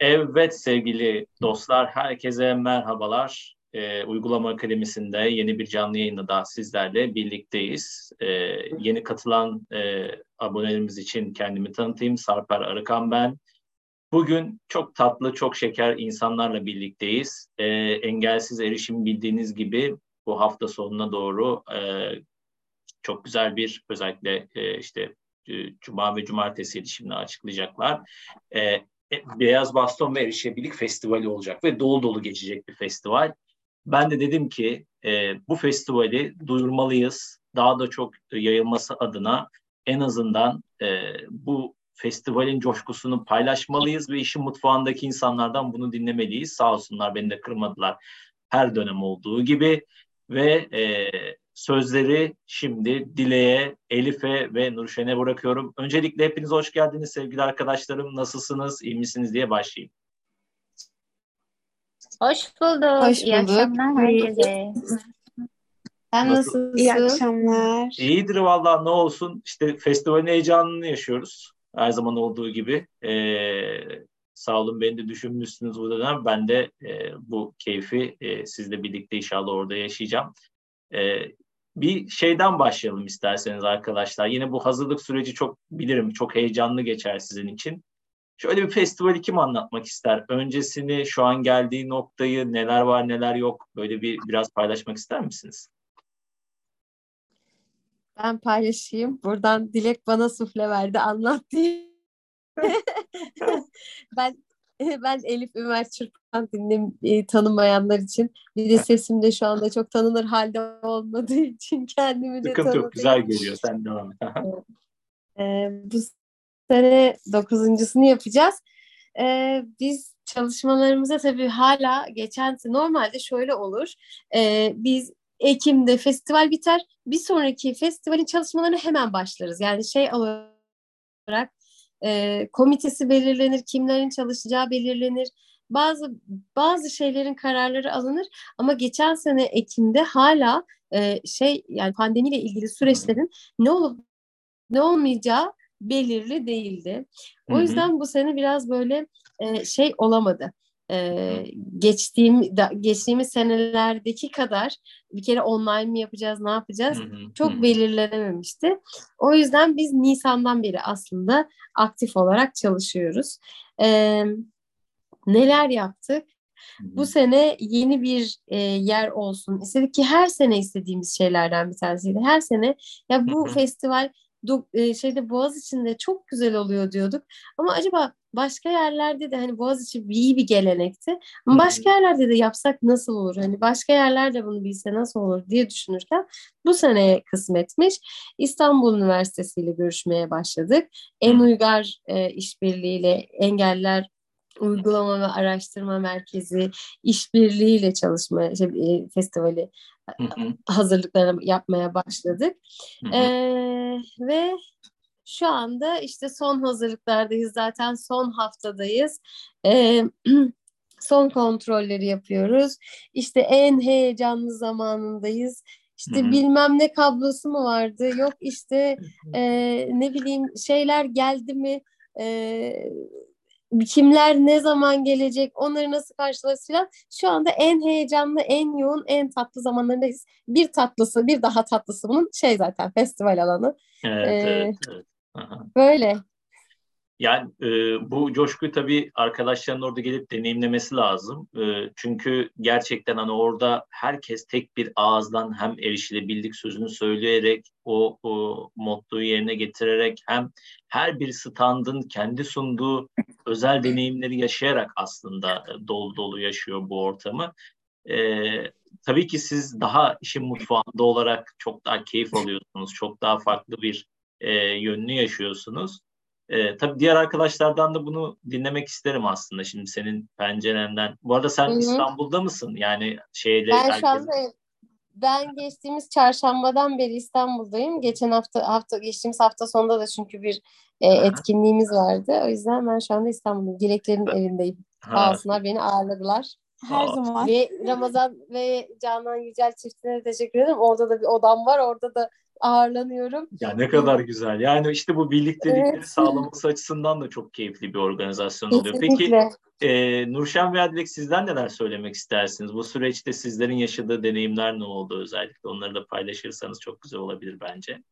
Evet sevgili dostlar, herkese merhabalar. Ee, Uygulama Akademisi'nde yeni bir canlı yayında daha sizlerle birlikteyiz. Ee, yeni katılan e, abonelerimiz için kendimi tanıtayım. Sarper Arıkan ben. Bugün çok tatlı, çok şeker insanlarla birlikteyiz. Ee, engelsiz erişim bildiğiniz gibi bu hafta sonuna doğru e, çok güzel bir özellikle e, işte e, Cuma ve Cumartesi şimdi açıklayacaklar. E, Beyaz Baston ve Erişebilirlik Festivali olacak ve dolu dolu geçecek bir festival. Ben de dedim ki e, bu festivali duyurmalıyız. Daha da çok yayılması adına en azından e, bu festivalin coşkusunu paylaşmalıyız ve işin mutfağındaki insanlardan bunu dinlemeliyiz. Sağ olsunlar beni de kırmadılar her dönem olduğu gibi ve e, sözleri şimdi Dile'ye, Elif'e ve Nurşen'e bırakıyorum. Öncelikle hepiniz hoş geldiniz sevgili arkadaşlarım. Nasılsınız, iyi misiniz diye başlayayım. Hoş bulduk. Hoş İyi bulduk. akşamlar herkese. Sen Nasıl? nasılsın? İyi akşamlar. İyidir vallahi ne olsun. İşte festivalin heyecanını yaşıyoruz. Her zaman olduğu gibi. Ee, sağ olun beni de düşünmüşsünüz bu dönem. Ben de e, bu keyfi e, sizle birlikte inşallah orada yaşayacağım. E, bir şeyden başlayalım isterseniz arkadaşlar. Yine bu hazırlık süreci çok bilirim, çok heyecanlı geçer sizin için. Şöyle bir festivali kim anlatmak ister? Öncesini, şu an geldiği noktayı, neler var neler yok böyle bir biraz paylaşmak ister misiniz? Ben paylaşayım. Buradan Dilek bana sufle verdi anlat diye. ben ben Elif Ömer Çırpan dinle e, tanımayanlar için bir de sesim de şu anda çok tanınır halde olmadığı için kendimi de Sıkıntı yok, güzel geliyor. Sen devam et. Ee, bu sene dokuzuncusunu yapacağız. Ee, biz çalışmalarımıza tabii hala geçen normalde şöyle olur. Biz Ekim'de festival biter. Bir sonraki festivalin çalışmalarına hemen başlarız. Yani şey olarak e, komitesi belirlenir, kimlerin çalışacağı belirlenir. Bazı bazı şeylerin kararları alınır ama geçen sene Ekim'de hala e, şey yani pandemiyle ilgili süreçlerin ne olup ne olmayacağı belirli değildi. O Hı hı. yüzden bu sene biraz böyle e, şey olamadı. E, geçtiğim da, geçtiğimiz senelerdeki kadar bir kere online mi yapacağız, ne yapacağız? Hı hı, çok hı belirlenememişti. O yüzden biz Nisan'dan beri aslında aktif olarak çalışıyoruz. Ee, neler yaptık? Bu sene yeni bir e, yer olsun istedik ki her sene istediğimiz şeylerden bir tanesiydi. Her sene ya bu Hı hı. festival do, e, şeyde Boğaziçi'nde çok güzel oluyor diyorduk. Ama acaba başka yerlerde de hani Boğaziçi iyi bir gelenekti. Ama başka yerlerde de yapsak nasıl olur? Hani başka yerlerde bunu bilse nasıl olur diye düşünürken bu seneye kısmetmiş. İstanbul Üniversitesi ile görüşmeye başladık. En. Uygar e, işbirliğiyle engeller Uygulama ve Araştırma Merkezi işbirliğiyle çalışma şey, e, festivali Hı hı, hazırlıklarını yapmaya başladık. hı hı. Ee, ve şu anda işte son hazırlıklardayız. Zaten son haftadayız. Ee, son kontrolleri yapıyoruz. İşte en heyecanlı zamanındayız. İşte Hı hı. bilmem ne kablosu mu vardı? Yok işte e, ne bileyim şeyler geldi mi? E, kimler ne zaman gelecek? Onları nasıl karşılarız filan. Şu anda en heyecanlı, en yoğun, en tatlı zamanlarındayız. Bir tatlısı, bir daha tatlısı bunun şey zaten festival alanı. Evet, Ee, evet, evet. Aha. Böyle. Yani e, bu coşkuyu tabii arkadaşların orada gelip deneyimlemesi lazım. E, çünkü gerçekten hani orada herkes tek bir ağızdan hem erişilebildik sözünü söyleyerek o, o mottoyu yerine getirerek hem her bir standın kendi sunduğu özel deneyimleri yaşayarak aslında dolu dolu yaşıyor bu ortamı. E, tabii ki siz daha işin mutfağında olarak çok daha keyif alıyorsunuz. Çok daha farklı bir e, yönünü yaşıyorsunuz. Ee, tabii diğer arkadaşlardan da bunu dinlemek isterim aslında şimdi senin pencerenden. Bu arada sen Hı hı. İstanbul'da mısın? Yani şeyle Ben herkes- şu anda ben geçtiğimiz çarşambadan beri İstanbul'dayım. Geçen hafta hafta geçtiğimiz hafta sonunda da çünkü bir e, etkinliğimiz vardı. O yüzden ben şu anda İstanbul'dayım. Dileklerin evindeyim. Sağ olsunlar beni ağırladılar. Her Aa. zaman. Ve Ramazan ve Canan Yücel çiftine de teşekkür ederim. Orada da bir odam var. Orada da ağırlanıyorum. Ya ne kadar güzel. Yani işte bu birliktelikleri Evet. sağlaması açısından da çok keyifli bir organizasyon oluyor. Peki e, Nurşen ve Adilek sizden neler söylemek istersiniz? Bu süreçte sizlerin yaşadığı deneyimler ne oldu özellikle? Onları da paylaşırsanız çok güzel olabilir bence.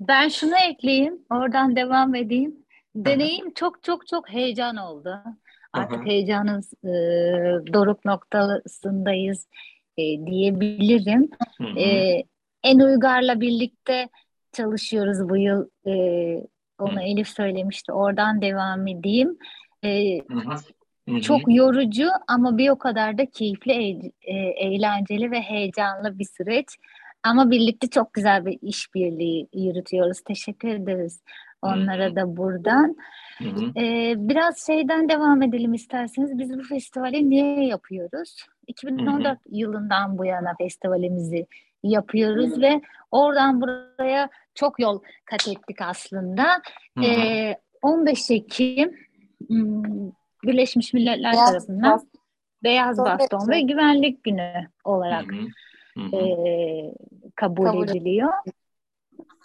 Ben şunu ekleyeyim, oradan devam edeyim. Deneyim çok çok çok heyecan oldu. Artık heyecanın e, doruk noktasındayız e, diyebilirim. Hı hı. E, en Uygar'la birlikte çalışıyoruz bu yıl. E, onu Hı. Elif söylemişti. Oradan devam edeyim. E, Hı hı. Hı hı. çok yorucu ama bir o kadar da keyifli, eğ- e, eğlenceli ve heyecanlı bir süreç. Ama birlikte çok güzel bir işbirliği yürütüyoruz. Teşekkür ederiz onlara da buradan. Hı hı. Ee, biraz şeyden devam edelim isterseniz. Biz bu festivali niye yapıyoruz? 2014 yılından bu yana festivalimizi yapıyoruz ve oradan buraya çok yol kat ettik aslında. Hı hı. Ee, 15 Ekim hmm, Birleşmiş Milletler Beyaz tarafından Baston Beyaz Baston Baston ve Güvenlik Günü olarak Hı hı. Hı hı. e, kabul, Kabul ediliyor.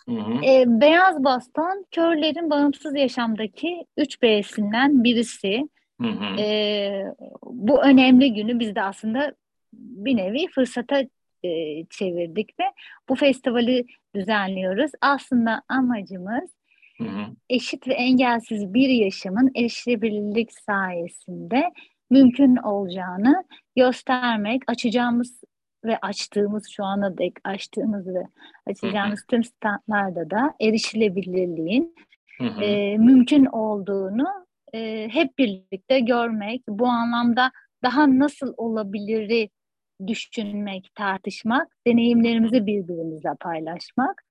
Hı hı. E, Beyaz Baston, körlerin bağımsız yaşamdaki üç B'sinden birisi. Hı hı. E, bu önemli günü biz de aslında bir nevi fırsata e, çevirdik ve bu festivali düzenliyoruz. Aslında amacımız Hı hı. eşit ve engelsiz bir yaşamın erişilebilirlik sayesinde mümkün olacağını göstermek, açacağımız ve açtığımız şu ana dek açtığımız ve açacağımız tüm standlarda da erişilebilirliğin Hı hı. e, mümkün olduğunu e, hep birlikte görmek, bu anlamda daha nasıl olabiliri düşünmek, tartışmak, deneyimlerimizi birbirimizle paylaşmak.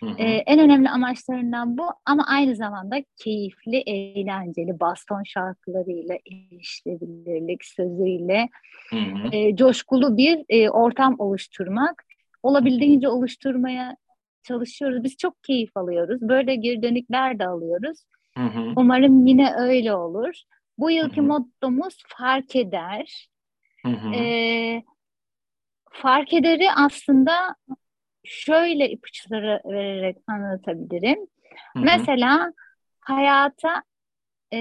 Hı hı. Ee, en önemli amaçlarından bu ama aynı zamanda keyifli, eğlenceli baston şarkılarıyla, erişilebilirlik sözüyle Hı hı. e, coşkulu bir e, ortam oluşturmak. Olabildiğince oluşturmaya çalışıyoruz. Biz çok keyif alıyoruz. Böyle geri dönükler de alıyoruz. Hı hı. Umarım yine öyle olur. Bu yılki Hı hı. mottomuz fark eder. Hı hı. Ee, fark ederi aslında şöyle ipuçları vererek anlatabilirim. Hı hı. Mesela hayata e,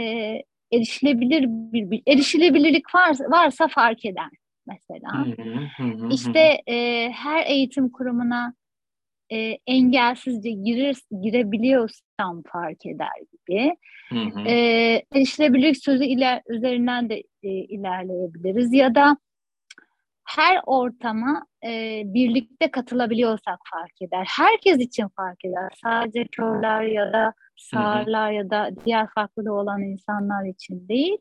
erişilebilir bir, erişilebilirlik varsa, varsa fark eder mesela. Hı hı. Hı. İşte e, her eğitim kurumuna e, engelsizce girir, girebiliyorsam fark eder gibi. E, erişilebilirlik sözü iler, üzerinden de e, ilerleyebiliriz ya da her ortama e, birlikte katılabiliyorsak fark eder. Herkes için fark eder. Sadece körler ya da sağırlar ya da diğer farklı olan insanlar için değil.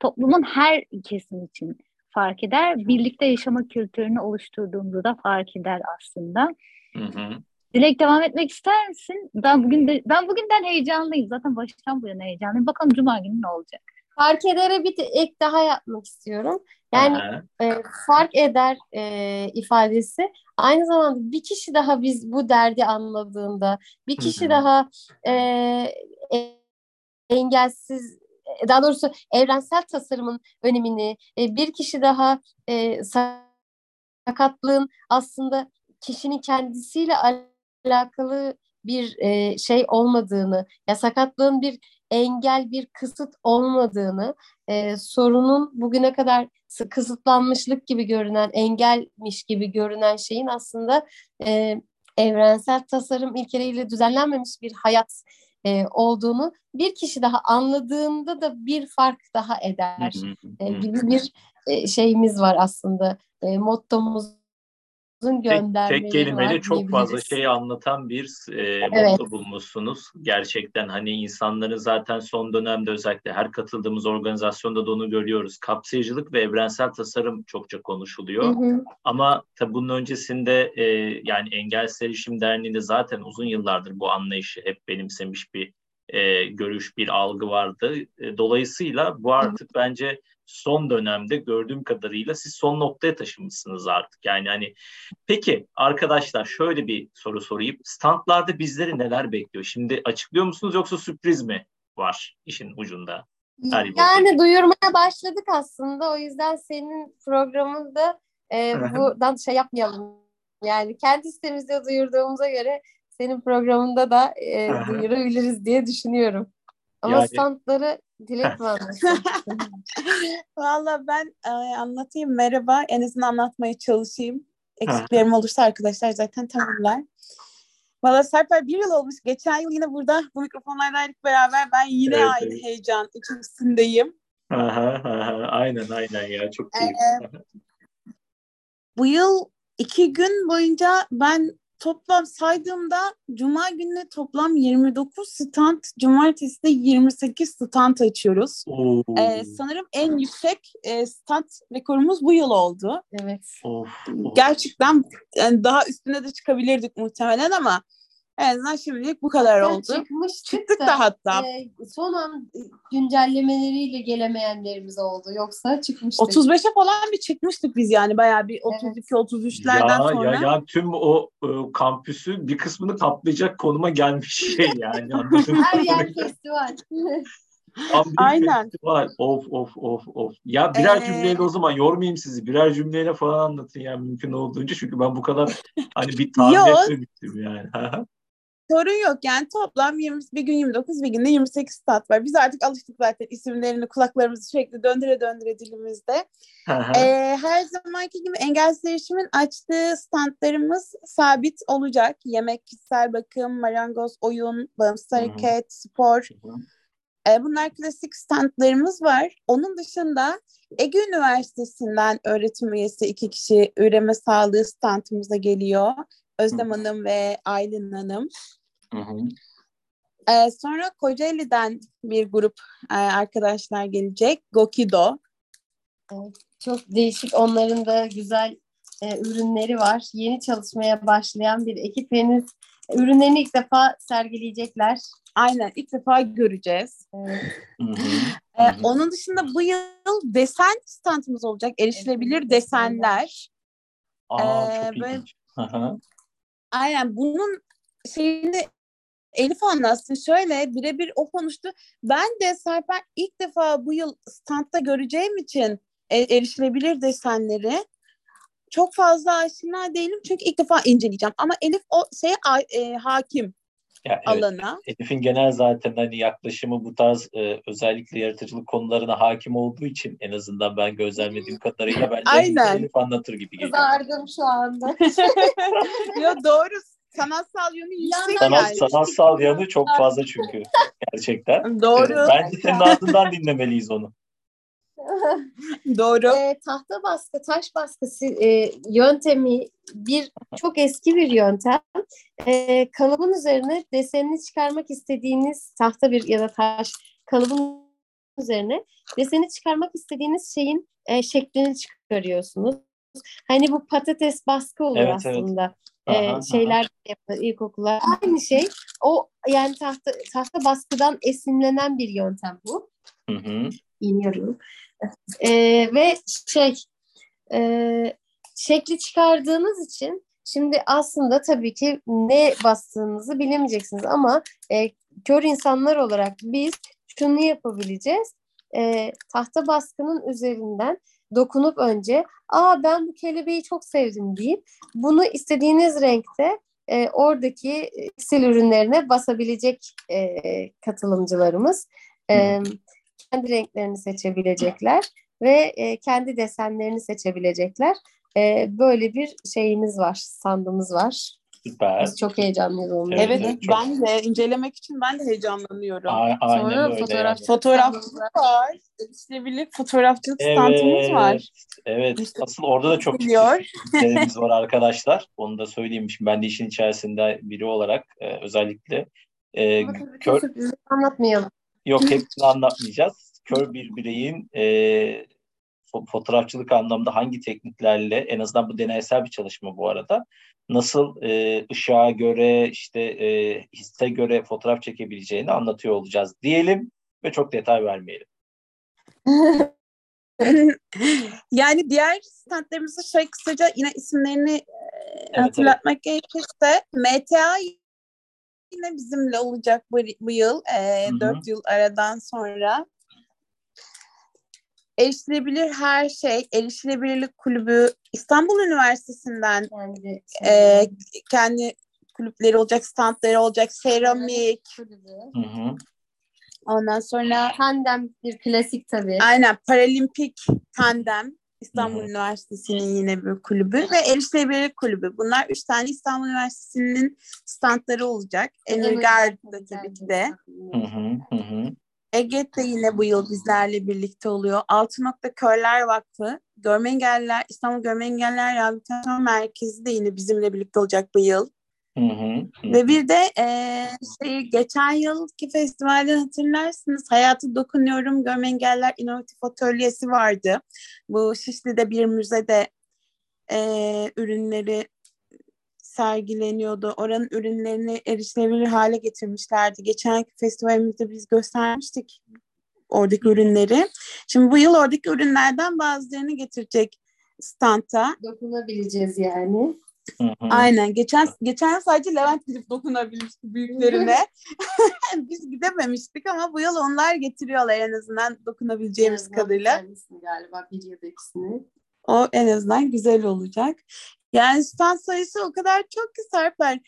Toplumun her kesim için fark eder. Birlikte yaşama kültürünü oluşturduğumuzda da fark eder aslında. Hı hı. Dilek devam etmek ister misin? Ben bugün de ben bugünden heyecanlıyım. Zaten baştan bu yana heyecanlıyım. Bakalım cuma günü ne olacak? Fark edere bir de ek daha yapmak istiyorum. Yani e, fark eder e, ifadesi aynı zamanda bir kişi daha biz bu derdi anladığında, bir kişi hı. daha e, e, engelsiz, daha doğrusu evrensel tasarımın önemini, e, bir kişi daha e, sakatlığın aslında kişinin kendisiyle alakalı bir e, şey olmadığını, ya sakatlığın bir engel, bir kısıt olmadığını, e, sorunun bugüne kadar sı- kısıtlanmışlık gibi görünen, engelmiş gibi görünen şeyin aslında e, evrensel tasarım ilkeleriyle düzenlenmemiş bir hayat e, olduğunu bir kişi daha anladığında da bir fark daha eder e, gibi bir e, şeyimiz var aslında. E, mottomuzun Tek, göndermeleri tek kelimeyle var çok fazla şeyi anlatan bir e, Evet. bulmuşsunuz. Gerçekten hani insanların zaten son dönemde özellikle her katıldığımız organizasyonda da onu görüyoruz. Kapsayıcılık ve evrensel tasarım çokça konuşuluyor. Hı hı. Ama tabii bunun öncesinde e, yani Engelsiz Erişim Derneği'nde zaten uzun yıllardır bu anlayışı hep benimsemiş bir e, görüş, bir algı vardı. E, dolayısıyla bu artık bence son dönemde gördüğüm kadarıyla siz son noktaya taşımışsınız artık. Yani hani peki arkadaşlar şöyle bir soru sorayım. Standlarda bizleri neler bekliyor? Şimdi açıklıyor musunuz yoksa sürpriz mi var işin ucunda? Her Yani duyurmaya başladık aslında. O yüzden senin programında e, buradan şey yapmayalım. Yani kendi sitemizde duyurduğumuza göre senin programında da e, duyurabiliriz diye düşünüyorum. Ama yani... standları Dilek mi Valla ben e, anlatayım. Merhaba. En azından anlatmaya çalışayım. Eksiklerim olursa arkadaşlar zaten tamamlar. Valla Serper bir yıl olmuş. Geçen yıl yine burada bu mikrofonlardaydık beraber. Ben yine evet, aynı evet. heyecan içerisindeyim. aynen aynen ya çok iyi. Ee, bu yıl iki gün boyunca ben toplam saydığımda cuma günü toplam 29 stand, cumartesi de 28 stand açıyoruz. Ee, sanırım en yüksek e, stand rekorumuz bu yıl oldu. Evet. Of, of. Gerçekten yani daha üstüne de çıkabilirdik muhtemelen ama en azından şimdilik bu kadar Zaten oldu. Çıkmıştık Çıktık da, da hatta. E, son an güncellemeleriyle gelemeyenlerimiz oldu. Yoksa çıkmıştık. 35'e falan bir çıkmıştık biz yani bayağı bir 32-33'lerden ya, sonra. Ya, ya tüm o e, kampüsü bir kısmını kaplayacak konuma gelmiş şey yani. Her yer festival. Aynen. Festival. Of of of of. Ya birer ee... cümleyle o zaman yormayayım sizi. Birer cümleyle falan anlatın yani mümkün olduğunca. Çünkü ben bu kadar hani bir tahmin etmemiştim yani. Sorun yok yani toplam 20, bir gün 29 bir günde 28 stat var. Biz artık alıştık zaten isimlerini kulaklarımızı sürekli döndüre döndüre dilimizde. ee, her zamanki gibi engelsiz erişimin açtığı standlarımız sabit olacak. Yemek, kişisel bakım, marangoz, oyun, bağımsız hareket, spor. Ee, bunlar klasik standlarımız var. Onun dışında Ege Üniversitesi'nden öğretim üyesi iki kişi üreme sağlığı standımıza geliyor. Özlem Hanım ve Aylin Hanım. Hı hı. Ee, sonra Kocaeli'den bir grup e, arkadaşlar gelecek. Gokido. çok değişik. Onların da güzel e, ürünleri var. Yeni çalışmaya başlayan bir ekip henüz ürünlerini ilk defa sergileyecekler. Aynen ilk defa göreceğiz. Evet. ee, onun dışında bu yıl desen standımız olacak. Erişilebilir desenler. Aa, ee, çok böyle, Aynen bunun şeyini Elif anlatsın. Şöyle birebir o konuştu. Ben de Serpen ilk defa bu yıl standta göreceğim için erişilebilir desenleri çok fazla aşina değilim çünkü ilk defa inceleyeceğim. Ama Elif o şeye e, hakim ya, evet, alana. Elif'in genel zaten hani yaklaşımı bu tarz e, özellikle yaratıcılık konularına hakim olduğu için en azından ben gözlemlediğim kadarıyla bence Aynen. Elif anlatır gibi geliyor. Kızardım şu anda. Yo doğru sanatsal yönü yüksek Sanat, yani. Sanatsal yanı çok fazla çünkü gerçekten. Doğru. Ee, bence senin ağzından dinlemeliyiz onu. Doğru. E, tahta baskı, taş baskısı e, yöntemi bir çok eski bir yöntem. E, kalıbın üzerine desenini çıkarmak istediğiniz tahta bir ya da taş kalıbın üzerine deseni çıkarmak istediğiniz şeyin e, şeklini çıkarıyorsunuz. Hani bu patates baskı olur evet, aslında. Evet aha, e, şeyler yapılır ilkokullar. Aynı şey. O yani tahta tahta baskıdan esinlenen bir yöntem bu. Hı hı. İniyorum. E, ve şey e, şekli çıkardığınız için şimdi aslında tabii ki ne bastığınızı bilemeyeceksiniz ama e, kör insanlar olarak biz şunu yapabileceğiz. E, tahta baskının üzerinden dokunup önce aa ben bu kelebeği çok sevdim deyip bunu istediğiniz renkte e, oradaki sil ürünlerine basabilecek e, katılımcılarımız e, kendi renklerini seçebilecekler ve e, kendi desenlerini seçebilecekler. E, böyle bir şeyimiz var, sandığımız var. Süper. Biz çok heyecanlıyız onunla. Evet, evet çok... ben de incelemek için ben de heyecanlanıyorum. A- aynen Sonra öyle fotoğraf, yani. fotoğrafçılık var. İşte birlik fotoğrafçılık evet, standımız var. Evet. İşte, Asıl orada da çok şeylerimiz var arkadaşlar. Onu da söyleyeyim. Şimdi ben de işin içerisinde biri olarak e, özellikle e, kör... anlatmayalım. Yok hepsini anlatmayacağız. Kör bir bireyin e, fotoğrafçılık anlamında hangi tekniklerle en azından bu deneysel bir çalışma bu arada nasıl e, ışığa göre işte e, hisse göre fotoğraf çekebileceğini anlatıyor olacağız diyelim ve çok detay vermeyelim. yani diğer standlarımızı şey kısaca yine isimlerini e, evet, hatırlatmak evet. gerekirse MTA yine bizimle olacak bu, bu yıl. E, 4 yıl aradan sonra. Erişilebilir her şey, erişilebilirlik kulübü İstanbul Üniversitesi'nden Kendi, e, kendi kulüpleri olacak, standları olacak, seramik, kulübü. Hı hı. ondan sonra Tandem bir klasik tabii. aynen paralimpik tandem İstanbul. Üniversitesi'nin yine bir kulübü ve erişilebilirlik kulübü. Bunlar üç tane İstanbul Üniversitesi'nin standları olacak. Emirgar'da tabii ki de. Hı hı. Eget de yine bu yıl bizlerle birlikte oluyor. Altı Nokta Körler Vakfı, Görme Engelliler, İstanbul Görme Engelliler Rehabilitasyon Merkezi de yine bizimle birlikte olacak bu yıl. Hı hı. Hı. Ve bir de eee şey, geçen yılki festivalden hatırlarsınız Hayatı Dokunuyorum Görme Engelliler İnovatif Atölyesi vardı. Bu Şişli'de bir müzede eee, ürünleri sergileniyordu. Oranın ürünlerini erişilebilir hale getirmişlerdi. Geçen festivalimizde biz göstermiştik oradaki ürünleri. Şimdi bu yıl oradaki ürünlerden bazılarını getirecek standa. Dokunabileceğiz yani. Hı hı. Aynen. Geçen geçen sadece Levent gidip dokunabilmişti büyüklerine. Biz gidememiştik ama bu yıl onlar getiriyorlar en azından dokunabileceğimiz azından kadarıyla. galiba bir ya da ikisini. O en azından güzel olacak. Yani stand sayısı o kadar çok ki Serper.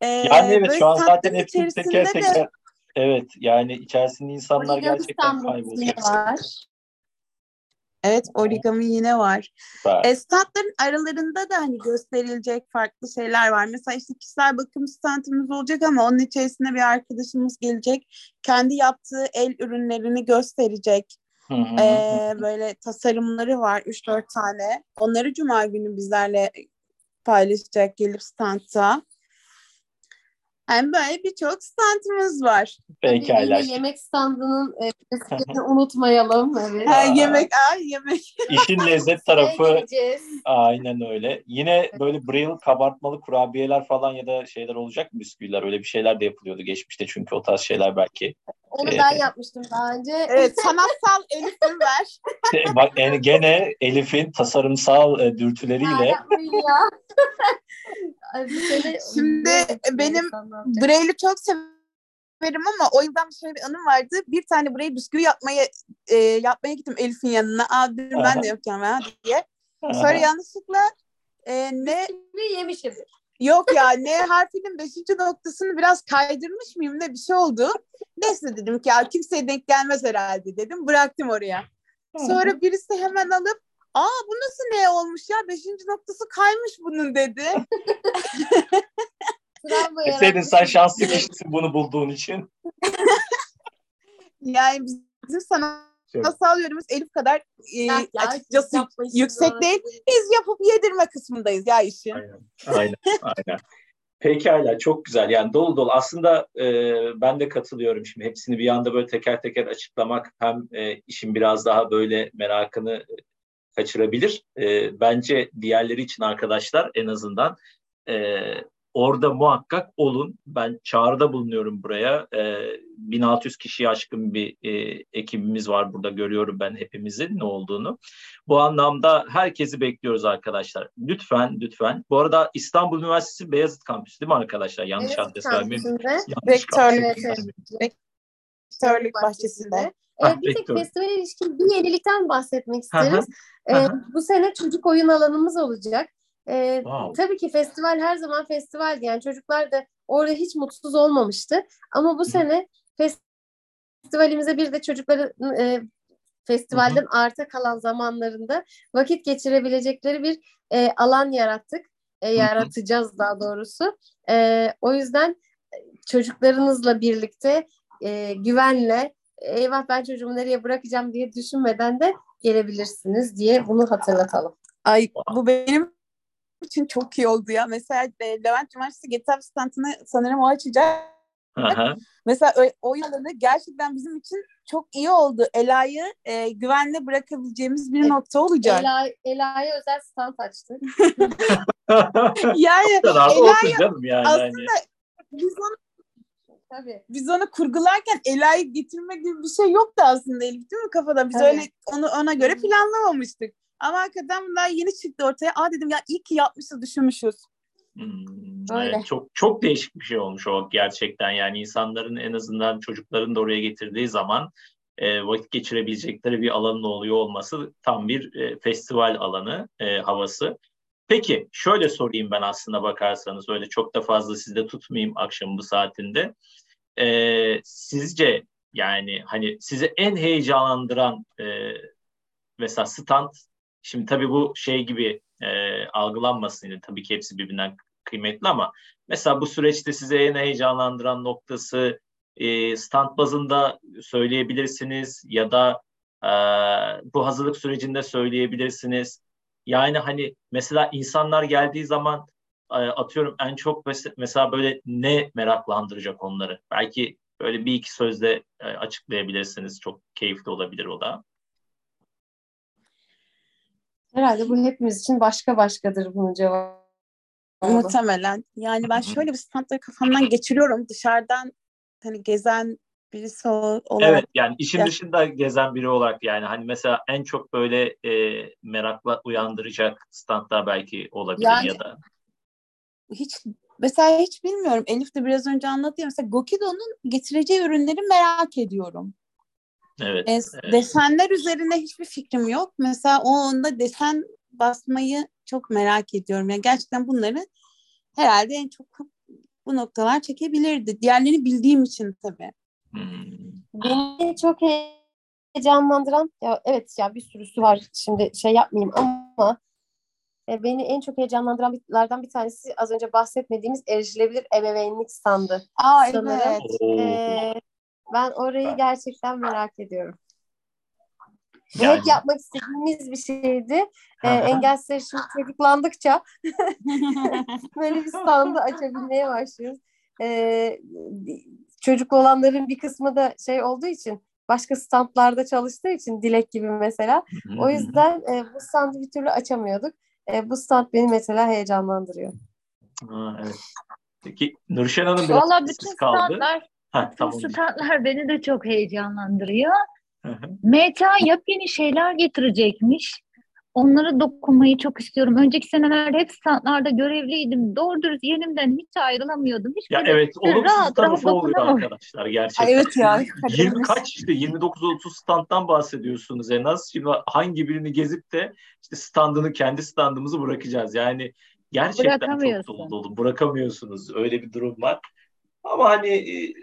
Ee, Yani evet şu an zaten hepsini teker içerisinde de- teker evet yani içerisinde insanlar Origami gerçekten var. Evet origami yine var. Süper. E, standların aralarında da hani gösterilecek farklı şeyler var. Mesela işte kişisel bakım standımız olacak ama onun içerisinde bir arkadaşımız gelecek. Kendi yaptığı el ürünlerini gösterecek. Hı hı hı. Ee, böyle tasarımları var 3-4 tane. Onları cuma günü bizlerle paylaşacak gelip standta. Yani böyle birçok standımız var. Pekala. Yine yemek standının e, unutmayalım. Evet. Ha, yemek, ay yemek. İşin lezzet tarafı aynen öyle. Yine böyle bril kabartmalı kurabiyeler falan ya da şeyler olacak mı bisküviler? Öyle bir şeyler de yapılıyordu geçmişte çünkü o tarz şeyler belki. Onu Ee, ben yapmıştım daha önce. Evet, sanatsal Elif'im ver. İşte bak yani gene Elif'in tasarımsal e, dürtüleriyle. Ay, Şimdi benim Braille'i çok severim ama o yüzden şöyle bir anım vardı. Bir tane Braille bisküvi yapmaya e, yapmaya gittim Elif'in yanına. Aa dedim ben de yapacağım ha diye. Sonra yanlışlıkla e, ne Bir yemişim. Yok ya ne harfinin beşinci noktasını biraz kaydırmış mıyım ne bir şey oldu. Neyse dedim ki ya kimseye denk gelmez herhalde dedim. Bıraktım oraya. Sonra birisi hemen alıp aa bu nasıl ne olmuş ya beşinci noktası kaymış bunun dedi. Yaratmış. sen şanslı kişisin bunu bulduğun için. Yani bizim sanatsal yönümüz Elif kadar e, Ya, ya, açıkçası yüksek doğru. değil. Biz yapıp yedirme kısmındayız ya işin. Aynen, aynen, aynen. Pekala, çok güzel. Yani dolu dolu. Aslında e, ben de katılıyorum şimdi. Hepsini bir anda böyle teker teker açıklamak hem e, işin biraz daha böyle merakını e, kaçırabilir. E, bence diğerleri için arkadaşlar en azından e, orada muhakkak olun. Ben çağrıda bulunuyorum buraya. E, 1600 kişiye aşkın bir e, ekibimiz var burada. Görüyorum ben hepimizin ne olduğunu. Bu anlamda herkesi bekliyoruz arkadaşlar. Lütfen, lütfen. Bu arada İstanbul Üniversitesi Beyazıt Kampüsü değil mi arkadaşlar? Yanlış Evet, adres vermeyeyim. Rektörlük. bahçesinde. Ee, Ah, bir tek festivale ilişkin bir yenilikten bahsetmek isteriz. Ee, bu sene çocuk oyun alanımız olacak. Ee, Wow. tabii ki festival her zaman festivaldi. Yani çocuklar da orada hiç mutsuz olmamıştı. Ama bu sene festivalimize bir de çocukların e, festivalden arta kalan zamanlarında vakit geçirebilecekleri bir e, alan yarattık. E, yaratacağız daha doğrusu. E, o yüzden e, çocuklarınızla birlikte e, güvenle eyvah ben çocuğumu nereye bırakacağım diye düşünmeden de gelebilirsiniz diye bunu hatırlatalım. Ay bu benim için çok iyi oldu ya. Mesela e, Levent Üniversitesi GitHub standını sanırım o açacak. Hı. Mesela o, o alanı gerçekten bizim için çok iyi oldu. Ela'yı e, güvenle bırakabileceğimiz bir nokta olacak. Ela, Ela'ya özel stand açtık. yani Ela'yı yani. aslında hani. biz onu, Tabii. biz onu kurgularken Ela'yı getirme gibi bir şey yoktu aslında Elif değil mi kafada? Biz Tabii. öyle onu ona göre planlamamıştık. Ama hakikaten bunlar yeni çıktı ortaya. Aa dedim ya iyi ki yapmışız, düşünmüşüz. Hmm, Öyle. evet, çok çok değişik bir şey olmuş o gerçekten yani insanların en azından çocukların da oraya getirdiği zaman e, vakit geçirebilecekleri bir alanın oluyor olması tam bir e, festival alanı e, havası. Peki şöyle sorayım ben aslında bakarsanız öyle çok da fazla sizde tutmayayım akşam bu saatinde. E, sizce yani hani sizi en heyecanlandıran e, mesela stand şimdi tabii bu şey gibi e, algılanmasın yine tabii ki hepsi birbirinden kıymetli ama mesela bu süreçte size en heyecanlandıran noktası e, stand bazında söyleyebilirsiniz ya da e, bu hazırlık sürecinde söyleyebilirsiniz. Yani hani mesela insanlar geldiği zaman e, atıyorum en çok mesela böyle ne meraklandıracak onları? Belki böyle bir iki sözle e, açıklayabilirsiniz. Çok keyifli olabilir o da. Herhalde bu hepimiz için başka başkadır bunun cevabı. Muhtemelen. Yani ben şöyle bir standları kafamdan geçiriyorum. Dışarıdan hani gezen birisi olarak. Evet yani işin ya. dışında gezen biri olarak yani hani mesela en çok böyle e, merakla uyandıracak standlar belki olabilir yani, ya da. Hiç mesela hiç bilmiyorum. Elif de biraz önce anlattı ya mesela Gokido'nun getireceği ürünleri merak ediyorum. Evet, e, evet. Desenler üzerinde hiçbir fikrim yok. Mesela o onda desen basmayı çok merak ediyorum. Yani gerçekten bunları herhalde en çok bu noktalar çekebilirdi. Diğerlerini bildiğim için tabii. Hmm. Beni çok heyecanlandıran ya evet ya bir sürüsü var şimdi şey yapmayayım ama e, beni en çok heyecanlandıranlardan bir tanesi az önce bahsetmediğimiz erişilebilir ebeveynlik standı. Aa Sanırım. evet. E, ben orayı gerçekten merak ediyorum. Bu yani. hep yapmak istediğimiz bir şeydi. Ee, engelsizler şimdi çocuklandıkça böyle bir standı açabilmeye başlıyoruz. Ee, çocuklu olanların bir kısmı da şey olduğu için başka standlarda çalıştığı için Dilek gibi mesela. O yüzden e, bu standı bir türlü açamıyorduk. E, bu stand beni mesela heyecanlandırıyor. Ha, evet. Peki Nurşen Hanım biraz Valla bütün kaldı. standlar, ha, tamam. standlar beni de çok heyecanlandırıyor. Meta yepyeni şeyler getirecekmiş. Onlara dokunmayı çok istiyorum. Önceki senelerde hep standlarda görevliydim. Doğru dürüst yerimden hiç ayrılamıyordum. Hiç ya evet olumsuz tarafı oluyor arkadaşlar gerçekten. Ay evet ya. 20 kaç işte 29-30 standtan bahsediyorsunuz en az. Şimdi hangi birini gezip de işte standını kendi standımızı bırakacağız. Yani gerçekten çok dolu dolu. Bırakamıyorsunuz. Öyle bir durum var. Ama hani e,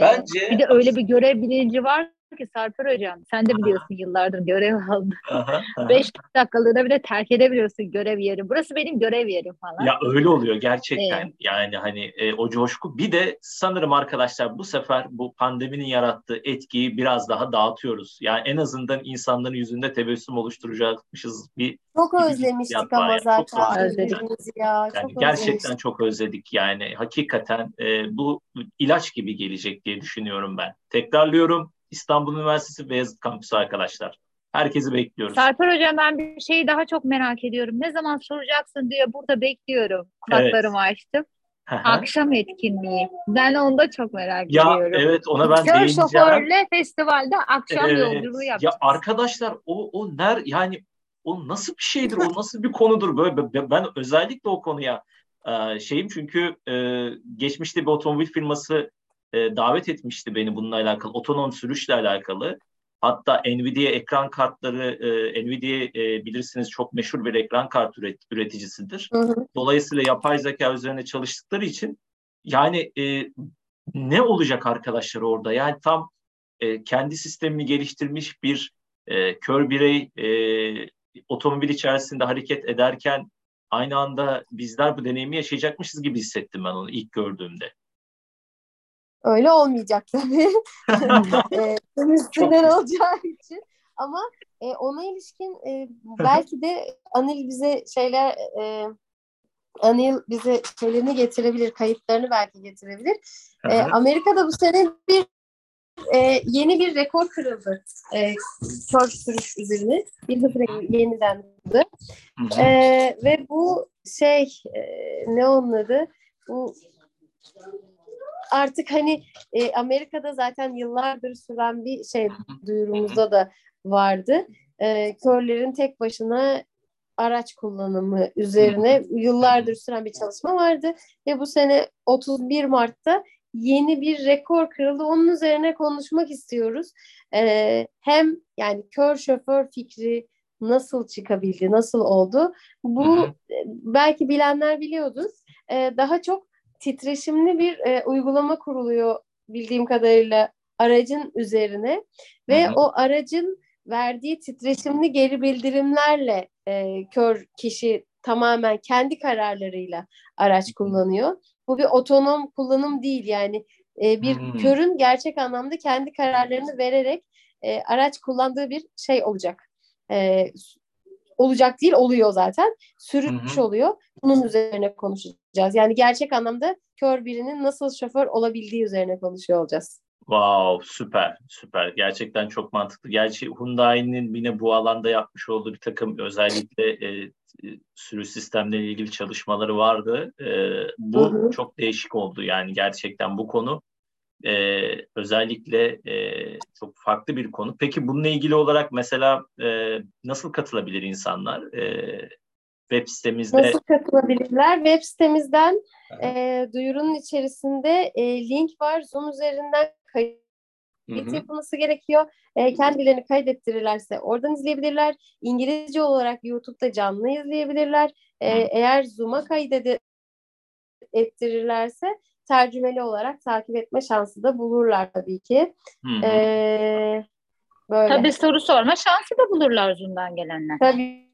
bence... Bir de öyle bir görev bilinci var ki Sarper Hocam sen de biliyorsun yıllardır görev aldın. Beş dakikalığına bile terk edebiliyorsun görev yeri. Burası benim görev yerim falan. Ya öyle oluyor gerçekten. Evet. Yani hani e, o coşku. Bir de sanırım arkadaşlar bu sefer bu pandeminin yarattığı etkiyi biraz daha dağıtıyoruz. Yani en azından insanların yüzünde tebessüm oluşturacakmışız bir çok özlemiştik ama yani. zaten. Çok özledik. Ya, yani çok gerçekten özlemiştik. çok özledik yani. Hakikaten e, bu ilaç gibi gelecek diye düşünüyorum ben. Tekrarlıyorum İstanbul Üniversitesi Beyazıt Kampüsü arkadaşlar. Herkesi bekliyoruz. Sarper Hocam ben bir şeyi daha çok merak ediyorum. Ne zaman soracaksın diye burada bekliyorum. Kulaklarımı evet. açtım. Akşam etkinliği. Ben onu da çok merak ya, ediyorum. Ya evet ona ben Kör değineceğim. şoförle festivalde akşam evet. yolculuğu yapacağız. Ya arkadaşlar o, o ner yani o nasıl bir şeydir? o nasıl bir konudur? Böyle ben özellikle o konuya şeyim çünkü geçmişte bir otomobil firması e, davet etmişti beni bununla alakalı, otonom sürüşle alakalı. Hatta Nvidia ekran kartları, e, Nvidia e, bilirsiniz çok meşhur bir ekran kart üret, üreticisidir. Hı hı. Dolayısıyla yapay zeka üzerine çalıştıkları için yani e, ne olacak arkadaşlar orada? Yani tam e, kendi sistemini geliştirmiş bir e, kör birey e, otomobil içerisinde hareket ederken aynı anda bizler bu deneyimi yaşayacakmışız gibi hissettim ben onu ilk gördüğümde. Öyle olmayacak tabii. e, üstünden olacağı için. Ama e, ona ilişkin e, belki de Anil bize şeyler e, Anil bize şeylerini getirebilir, kayıtlarını belki getirebilir. E, Amerika'da bu sene bir e, yeni bir rekor kırıldı. E, kör sürüş üzerine. Bir hız yeniden kırıldı. E, ve bu şey e, ne onun adı? Bu artık hani e, Amerika'da zaten yıllardır süren bir şey duyurumuzda da vardı. E, körlerin tek başına araç kullanımı üzerine yıllardır süren bir çalışma vardı ve bu sene 31 Mart'ta yeni bir rekor kırıldı. Onun üzerine konuşmak istiyoruz. Ee, hem yani kör şoför fikri nasıl çıkabildi, nasıl oldu? Bu hı. belki bilenler biliyordu. Ee, daha çok titreşimli bir e, uygulama kuruluyor bildiğim kadarıyla aracın üzerine ve hı hı. o aracın verdiği titreşimli geri bildirimlerle e, kör kişi tamamen kendi kararlarıyla araç kullanıyor. Bu bir otonom kullanım değil yani e, bir hmm. körün gerçek anlamda kendi kararlarını vererek e, araç kullandığı bir şey olacak. E, olacak değil oluyor zaten. Sürüş oluyor. Bunun üzerine konuşacağız. Yani gerçek anlamda kör birinin nasıl şoför olabildiği üzerine konuşuyor olacağız. Wow, süper, süper. Gerçekten çok mantıklı. Gerçi Hyundai'nin yine bu alanda yapmış olduğu bir takım özellikle e, sürü sistemleriyle ilgili çalışmaları vardı. E, bu hı hı. çok değişik oldu. Yani gerçekten bu konu e, özellikle e, çok farklı bir konu. Peki bununla ilgili olarak mesela e, nasıl katılabilir insanlar? E, web sitemizde... Nasıl katılabilirler? Web sitemizden e, duyurunun içerisinde e, link var. Zoom üzerinden kayıt Kayıt yapılması gerekiyor. E, kendilerini kaydettirirlerse oradan izleyebilirler. İngilizce olarak YouTube'da canlı izleyebilirler. E, eğer Zoom'a kaydet ettirirlerse tercümeli olarak takip etme şansı da bulurlar tabii ki. Hı e, böyle. Tabii soru sorma şansı da bulurlar Zoom'dan gelenler. Tabii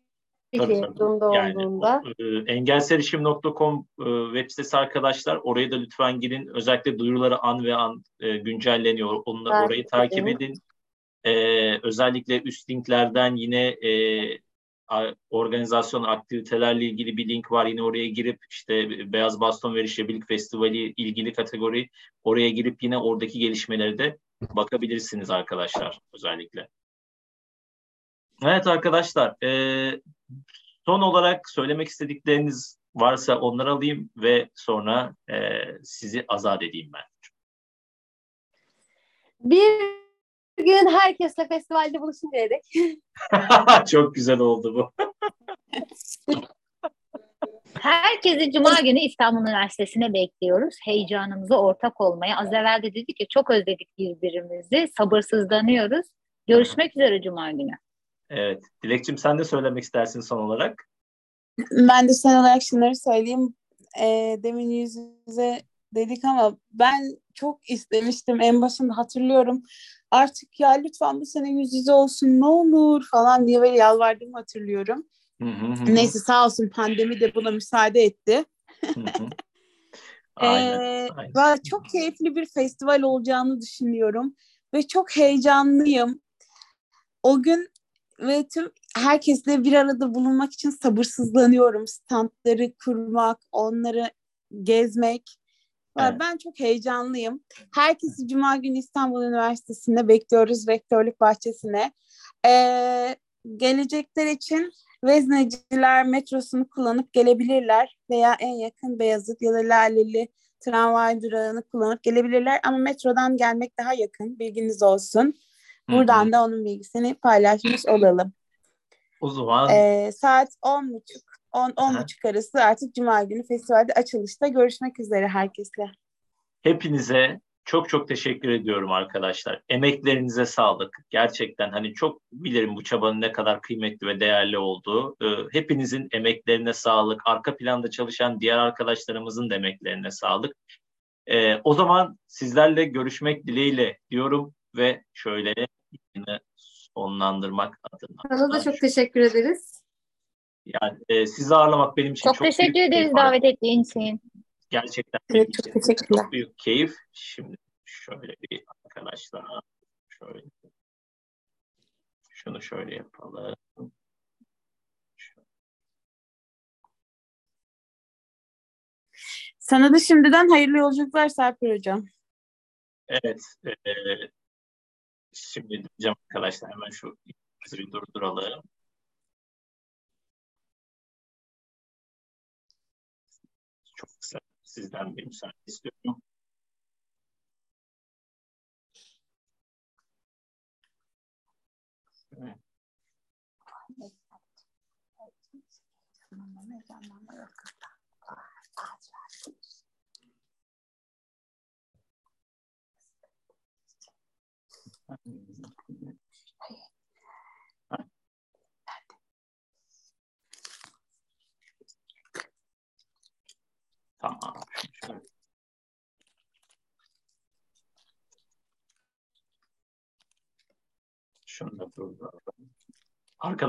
Tabii, tabii. Yani, olduğunda. E, engelserişim.com e, web sitesi arkadaşlar. Oraya da lütfen girin. Özellikle duyuruları an ve an e, güncelleniyor. Evet, orayı takip edin. E, özellikle üst linklerden yine e, organizasyon aktivitelerle ilgili bir link var. Yine oraya girip işte Beyaz Baston ve Erişebilik Festivali ilgili kategori oraya girip yine oradaki gelişmeleri de bakabilirsiniz arkadaşlar özellikle. Evet arkadaşlar, e, son olarak söylemek istedikleriniz varsa onları alayım ve sonra e, sizi azat edeyim ben. Bir gün herkesle festivalde buluşun diyerek. Çok güzel oldu bu. Herkesi Cuma günü İstanbul Üniversitesi'ne bekliyoruz. Heyecanımıza ortak olmaya. Az evvel de dedik ki çok özledik birbirimizi. Sabırsızlanıyoruz. Görüşmek üzere Cuma günü. Evet. Dilekçim sen de söylemek istersin son olarak. Ben de son olarak şunları söyleyeyim. E, demin yüz yüze dedik ama ben çok istemiştim. En başında hatırlıyorum. Artık ya lütfen bu sene yüz yüze olsun ne olur falan diye böyle yalvardığımı hatırlıyorum. Hı hı Neyse sağ olsun pandemi de buna müsaade etti. aynen, ee, aynen. Çok keyifli bir festival olacağını düşünüyorum ve çok heyecanlıyım. O gün ve tüm herkesle bir arada bulunmak için sabırsızlanıyorum. Standları kurmak, onları gezmek. Evet. Ben çok heyecanlıyım. Herkesi Cuma günü İstanbul Üniversitesi'nde bekliyoruz, Rektörlük Bahçesi'ne. Ee, gelecekler için Vezneciler metrosunu kullanıp gelebilirler veya en yakın Beyazıt ya da Laleli tramvay durağını kullanıp gelebilirler ama metrodan gelmek daha yakın bilginiz olsun. Buradan Hı-hı. da onun bilgisini paylaşmış olalım. O zaman ee, saat 10.30 10 buçuk arası artık Cuma günü festivalde açılışta görüşmek üzere herkesle. Hepinize çok çok teşekkür ediyorum arkadaşlar. Emeklerinize sağlık. Gerçekten hani çok bilirim bu çabanın ne kadar kıymetli ve değerli olduğu. Ee, hepinizin emeklerine sağlık. Arka planda çalışan diğer arkadaşlarımızın da emeklerine sağlık. Ee, o zaman sizlerle görüşmek dileğiyle diyorum ve şöyle sonlandırmak adına. Sana da çok teşekkür ederiz. Yani e, sizi ağırlamak benim için çok, çok teşekkür ederiz davet ettiğin için. Gerçekten evet, çok, teşekkürler. çok büyük keyif. Şimdi şöyle bir arkadaşlar şöyle şunu şöyle yapalım. Sana da şimdiden hayırlı yolculuklar Serpil Hocam. Evet. E, Şimdi diyeceğim arkadaşlar hemen şu bir durduralım. Sizden bir müsaade istiyorum. Tamam. Şöyle. Şunu da durduralım. Arkadaşlar